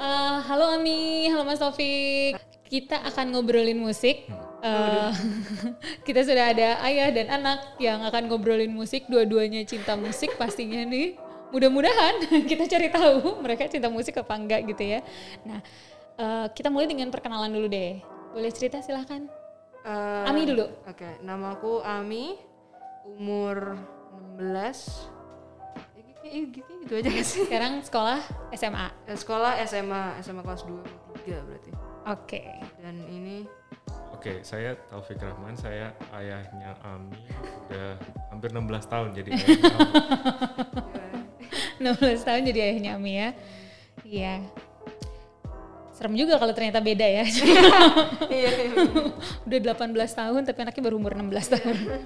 Uh, halo Ami, halo Mas Taufik. Kita akan ngobrolin musik. Uh, kita sudah ada ayah dan anak yang akan ngobrolin musik. Dua-duanya cinta musik pastinya nih. Mudah-mudahan kita cari tahu mereka cinta musik apa enggak gitu ya. Nah, uh, kita mulai dengan perkenalan dulu deh. Boleh cerita silahkan. Uh, Ami dulu. Oke, okay. nama aku Ami, umur 16 Iya gitu, gitu aja sih. Sekarang sekolah SMA. Ya, sekolah SMA, SMA kelas 2 3 berarti. Oke. Okay. Dan ini Oke, okay, saya Taufik Rahman, saya ayahnya Ami udah hampir 16 tahun jadi ayahnya 16 tahun jadi ayahnya Ami ya. Iya. Serem juga kalau ternyata beda ya. Iya, iya. Udah 18 tahun tapi anaknya baru umur 16 tahun. Oke,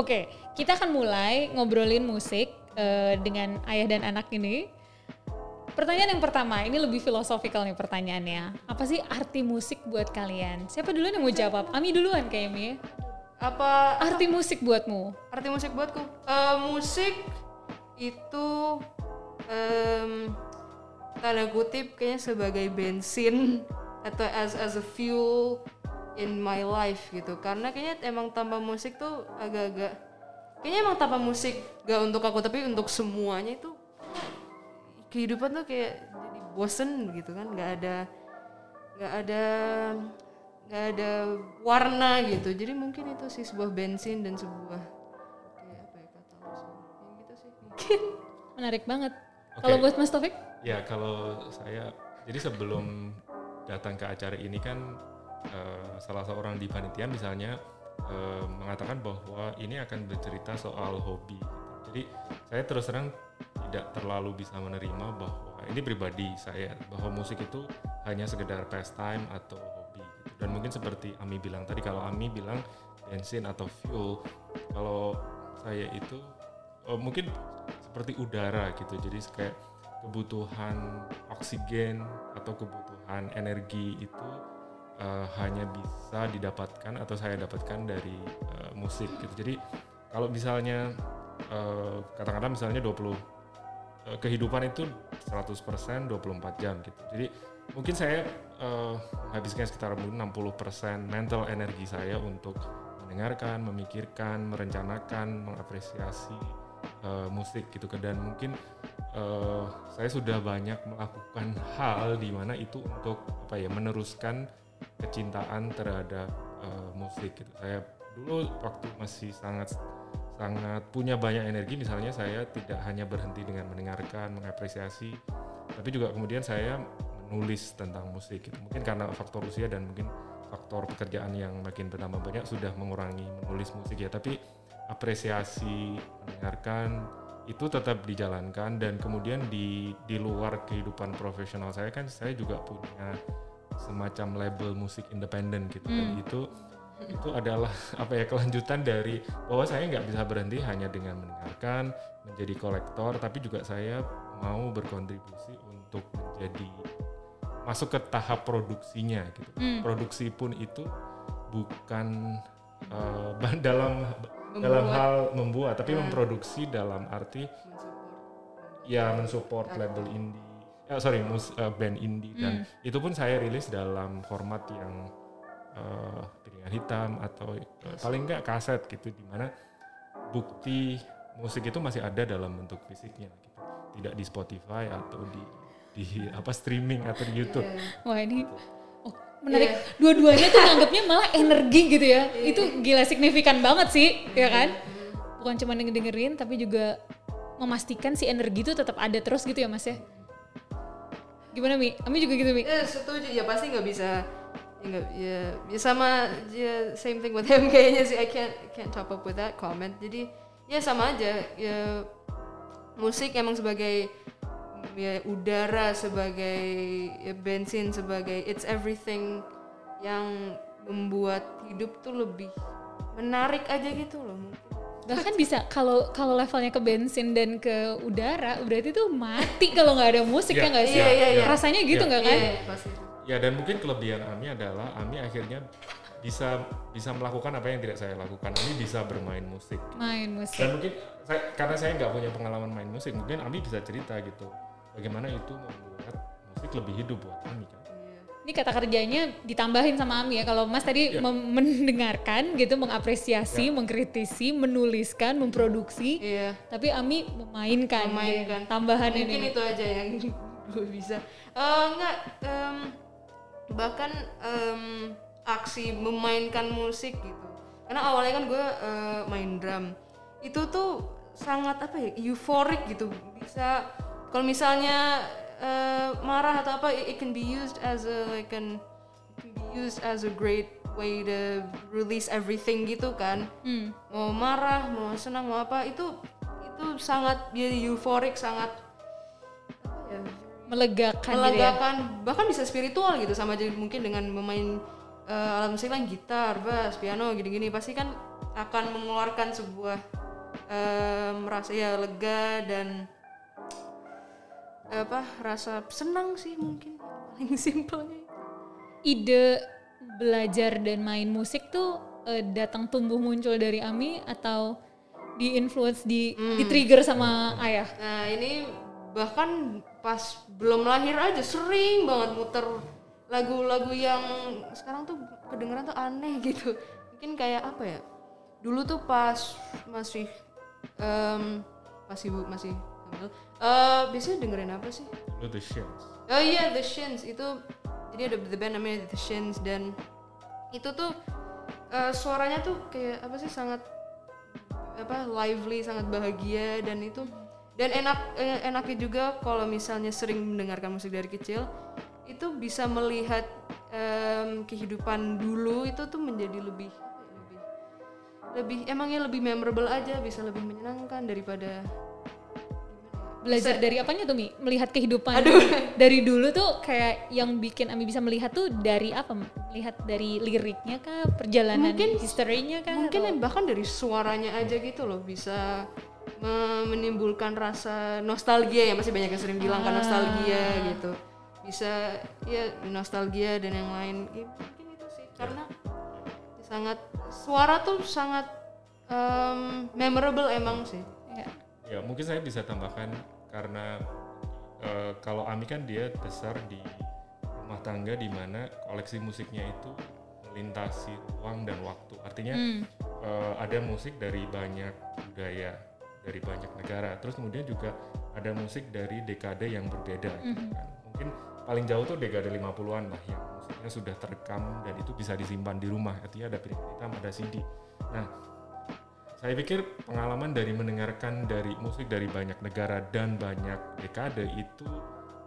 okay, kita akan mulai ngobrolin musik uh, dengan ayah dan anak ini. Pertanyaan yang pertama, ini lebih filosofikal nih pertanyaannya. Apa sih arti musik buat kalian? Siapa duluan yang mau jawab? Ami duluan kayaknya. Apa arti apa? musik buatmu? Arti musik buatku, uh, musik itu um, tanda kutip kayaknya sebagai bensin atau as as a fuel in my life gitu. Karena kayaknya emang tanpa musik tuh agak-agak kayaknya emang tanpa musik gak untuk aku tapi untuk semuanya itu kehidupan tuh kayak jadi bosen gitu kan. Nggak ada nggak ada nggak ada warna gitu. Jadi mungkin itu sih sebuah bensin dan sebuah kayak apa ya kata yang gitu sih. Mungkin menarik banget. Okay. kalau buat Mas Taufik? Ya kalau saya jadi sebelum datang ke acara ini kan uh, salah seorang di panitia misalnya uh, mengatakan bahwa ini akan bercerita soal hobi jadi saya terus terang tidak terlalu bisa menerima bahwa ini pribadi saya bahwa musik itu hanya sekedar pastime atau hobi gitu. dan mungkin seperti Ami bilang tadi kalau Ami bilang bensin atau fuel kalau saya itu oh, mungkin seperti udara gitu jadi kayak kebutuhan oksigen atau kebutuhan energi itu uh, hanya bisa didapatkan atau saya dapatkan dari uh, musik gitu jadi kalau misalnya uh, misalnya 20 uh, eh, kehidupan itu 100% 24 jam gitu. Jadi mungkin saya uh, habiskan sekitar 60% mental energi saya untuk mendengarkan, memikirkan, merencanakan, mengapresiasi uh, musik gitu kan dan mungkin uh, saya sudah banyak melakukan hal di mana itu untuk apa ya meneruskan kecintaan terhadap uh, musik gitu. Saya dulu waktu masih sangat sangat punya banyak energi misalnya saya tidak hanya berhenti dengan mendengarkan mengapresiasi tapi juga kemudian saya menulis tentang musik gitu. mungkin karena faktor usia dan mungkin faktor pekerjaan yang makin bertambah banyak sudah mengurangi menulis musik ya tapi apresiasi mendengarkan itu tetap dijalankan dan kemudian di di luar kehidupan profesional saya kan saya juga punya semacam label musik independen gitu hmm. dan itu itu adalah apa ya kelanjutan dari bahwa saya nggak bisa berhenti hanya dengan mendengarkan menjadi kolektor tapi juga saya mau berkontribusi untuk menjadi masuk ke tahap produksinya gitu hmm. produksi pun itu bukan uh, dalam membuat. dalam hal membuat tapi hmm. memproduksi dalam arti ya mensupport label indie uh, sorry mus, uh, band indie hmm. dan itu pun saya rilis dalam format yang uh, piringan hitam atau uh, paling enggak kaset gitu di mana bukti musik itu masih ada dalam bentuk fisiknya gitu. Tidak di Spotify atau di di apa streaming atau di YouTube. Yeah. Wah, ini oh, menarik. Yeah. Dua-duanya tuh nganggapnya malah energi gitu ya. Yeah. Itu gila signifikan banget sih, mm. ya kan? Bukan cuma dengerin tapi juga memastikan si energi itu tetap ada terus gitu ya, Mas ya. Gimana Mi? Ami juga gitu Mi? Eh, setuju. Ya pasti nggak bisa ya, ya, ya sama ya same thing with him kayaknya sih I can't can't top up with that comment jadi ya sama aja ya musik emang sebagai ya udara sebagai ya, bensin sebagai it's everything yang membuat hidup tuh lebih menarik aja gitu loh bahkan bisa kalau kalau levelnya ke bensin dan ke udara berarti tuh mati kalau nggak ada musik yeah, ya nggak sih? yeah, yeah, yeah. rasanya gitu nggak yeah, kan yeah, pasti. Ya dan mungkin kelebihan Ami adalah Ami akhirnya bisa bisa melakukan apa yang tidak saya lakukan. Ami bisa bermain musik. Main musik. Dan mungkin saya, karena saya nggak punya pengalaman main musik mungkin Ami bisa cerita gitu bagaimana itu membuat musik lebih hidup buat kami kan. Ini kata kerjanya ditambahin sama Ami ya. Kalau Mas tadi Ya. mem- mendengarkan gitu, mengapresiasi, Ya. mengkritisi, menuliskan, memproduksi, Iya. tapi Ami memainkan, Memainkan. tambahan Mungkin ini. itu aja yang gue bisa. Eh enggak, em, bahkan em, aksi memainkan musik gitu. Karena awalnya kan gue eh, main drum. Itu tuh sangat apa ya, euforik gitu. Bisa kalau misalnya eh, marah atau apa, it, it can be used as a like an it can be used as a great way to release everything gitu kan Hmm. mau marah mau senang mau apa itu itu sangat jadi euforik sangat ya Melegakan, gitu ya. melegakan bahkan bisa spiritual gitu sama aja mungkin dengan memain eh, alat musik lain gitar bass piano gini-gini pasti kan akan mengeluarkan sebuah rasa ya lega dan apa rasa senang sih mungkin paling simpelnya Ide belajar dan main musik tuh eh, datang tumbuh muncul dari Ami atau di influence di di trigger sama ayah. Nah ini bahkan pas belum lahir aja sering banget muter lagu-lagu yang sekarang tuh kedengeran tuh aneh gitu. Mungkin kayak apa ya? Dulu tuh pas masih em masih bu masih hamil. Eh biasanya dengerin apa sih? Dulu The Shins. Oh iya The Shins itu jadi ada the band namanya The Shins dan itu tuh eh, suaranya tuh kayak apa sih sangat apa lively sangat bahagia dan itu dan enak eh, enaknya juga kalau misalnya sering mendengarkan musik dari kecil itu bisa melihat em, kehidupan dulu itu tuh menjadi lebih lebih lebih emangnya lebih memorable aja bisa lebih menyenangkan daripada Belajar dari apanya tuh Mi? Melihat kehidupan Aduh. dari dulu tuh kayak yang bikin Ami bisa melihat tuh dari apa? Melihat dari liriknya kah? Perjalanan Mungkin- historinya kah? mungkin Atau- bahkan dari suaranya aja gitu loh bisa me- menimbulkan rasa nostalgia ya masih banyak yang sering bilang kan nostalgia gitu bisa ya nostalgia dan yang lain Ya, mungkin itu sih karena sangat suara tuh sangat em, memorable emang sih Ya. Ya mungkin saya bisa tambahkan karena eh, kalau Ami kan dia besar di rumah tangga di mana koleksi musiknya itu melintasi ruang dan waktu. Artinya Hmm. eh, ada musik dari banyak budaya, dari banyak negara. Terus kemudian juga ada musik dari dekade yang berbeda. gitu kan. Mungkin paling jauh tuh dekade 50-an lah yang musiknya sudah terekam dan itu bisa disimpan di rumah. Artinya ada piringan hitam, ada CD. Nah, saya pikir pengalaman dari mendengarkan dari musik dari banyak negara dan banyak dekade itu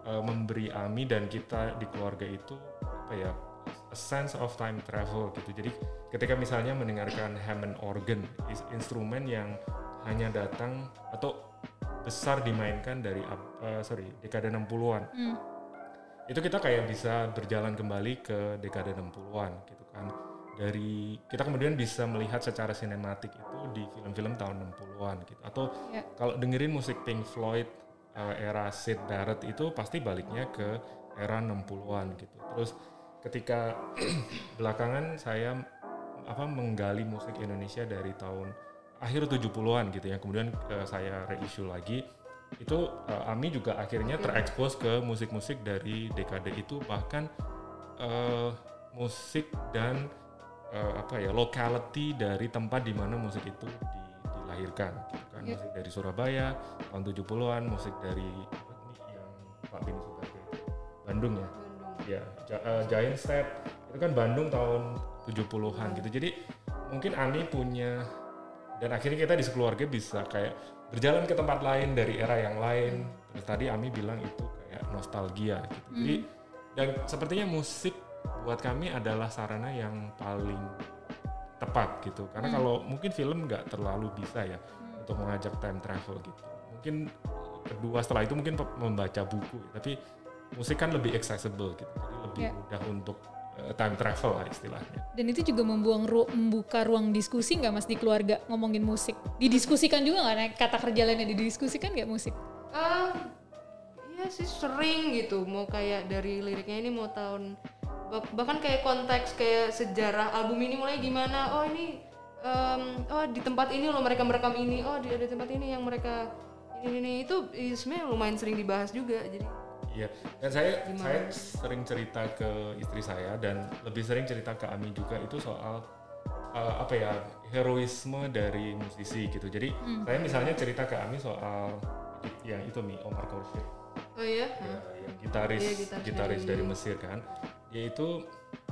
eh, memberi Ami dan kita di keluarga itu apa ya a sense of time travel gitu. Jadi ketika misalnya mendengarkan Hammond organ is- instrumen yang hanya datang atau besar dimainkan dari eh, sorry dekade 60-an Hmm. itu kita kayak bisa berjalan kembali ke dekade 60-an gitu kan dari kita kemudian bisa melihat secara sinematik itu di film-film tahun 60-an gitu atau Ya. kalau dengerin musik Pink Floyd uh, era Sid Barrett itu pasti baliknya ke era 60-an gitu terus ketika belakangan saya apa menggali musik Indonesia dari tahun akhir 70-an gitu ya kemudian uh, saya reissue lagi itu uh, Ami juga akhirnya terekspos ke musik-musik dari dekade itu bahkan uh, musik dan uh, apa ya locality dari tempat di mana musik itu di- dilahirkan gitu kan. Iya. musik dari Surabaya tahun 70-an musik dari apa nih yang Pak Bini suka ke Bandung ya? Ya Ja- uh, Giant Step itu kan Bandung tahun 70-an gitu. Jadi mungkin Ami punya dan akhirnya kita di sekeluarga bisa kayak berjalan ke tempat lain dari era yang lain. Terus tadi Ami bilang itu kayak nostalgia gitu. Jadi dan sepertinya musik buat kami adalah sarana yang paling tepat gitu karena kalau mungkin film nggak terlalu bisa ya untuk mengajak time travel gitu mungkin kedua setelah itu mungkin membaca buku tapi musik kan lebih accessible gitu jadi lebih Ya. mudah untuk eh, time travel lah istilahnya Dan itu juga membuang ru- membuka ruang diskusi nggak mas di keluarga ngomongin musik? Didiskusikan juga nggak? Kata kerja lainnya didiskusikan nggak musik? Eh, iya sih sering gitu mau kayak dari liriknya ini mau tahun bahkan kayak konteks kayak sejarah album ini mulai gimana oh ini em, oh di tempat ini loh mereka merekam ini oh di ada tempat ini yang mereka ini ini itu sebenarnya lumayan sering dibahas juga jadi Iya, dan saya saya sering cerita ke istri saya dan lebih sering cerita ke Ami juga itu soal uh, apa ya heroisme dari musisi gitu. Jadi saya misalnya cerita ke Ami soal yang itu mi Omar Khorshid, Oh iya? ya, yang gitaris Iya, gitaris gitaris dari- dari Mesir kan. Dia itu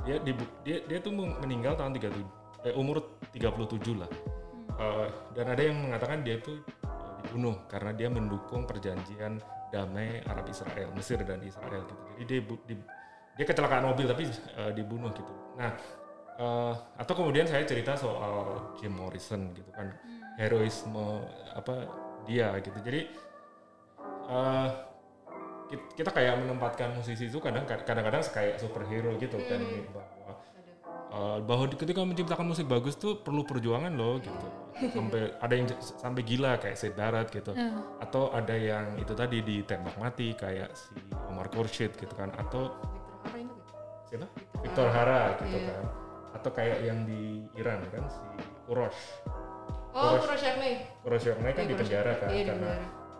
dia di, dia dia tuh meninggal tahun 37 eh, umur 37 lah. Uh, dan ada yang mengatakan dia itu uh, dibunuh karena dia mendukung perjanjian damai Arab Israel, Mesir dan Israel gitu. Jadi dia di- dia kecelakaan mobil tapi uh, dibunuh gitu. Nah, uh, atau kemudian saya cerita soal Jim Morrison gitu kan, heroisme apa dia gitu. Jadi uh, kita kayak menempatkan musisi itu kadang kadang-kadang kayak superhero gitu kan bahwa uh, bahwa ketika menciptakan musik bagus tuh perlu perjuangan loh gitu. Sampai ada yang sampai gila kayak Sid Barrett gitu. Atau ada yang itu tadi ditembak mati kayak si Omar Khorshid gitu kan atau siapa? Victor Hara. Gitu Iya. kan. Atau kayak yang di Iran kan si Urosh Oh, Kuroshakme. Kuroshokmai kan Iya, di penjara kan Iya, karena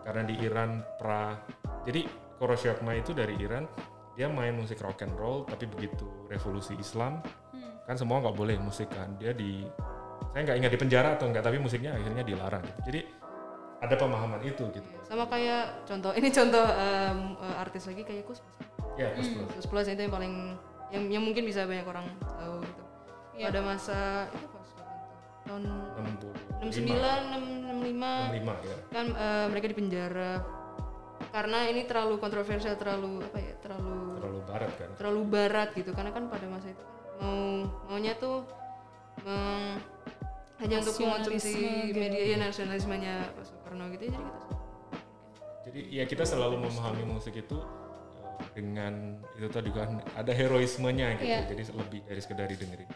karena di Iran pra jadi Kuroshokmai itu dari Iran dia main musik rock and roll tapi begitu revolusi Islam kan semua nggak boleh musik kan dia di saya nggak ingat di penjara atau enggak tapi musiknya akhirnya dilarang gitu. jadi ada pemahaman itu gitu Sama kayak contoh, ini contoh eh, artis lagi kayak Kus. ya plus plus Kus Plus itu yang paling yang, yang mungkin bisa banyak orang tahu gitu. Iya. Pada masa itu pas tahun 65 69, 65 65 ya kan eh, mereka di penjara karena ini terlalu kontroversial, terlalu apa ya, terlalu terlalu barat kan? terlalu barat gitu. Karena kan pada masa itu mau maunya tuh meng, hanya untuk mengonsumsi gitu. media ya nasionalismenya Pak Soekarno gitu ya, jadi kita jadi ya kita selalu memahami musik itu eh, dengan itu tadi kan ada heroismenya gitu. Iya. jadi lebih dari sekedar didengerin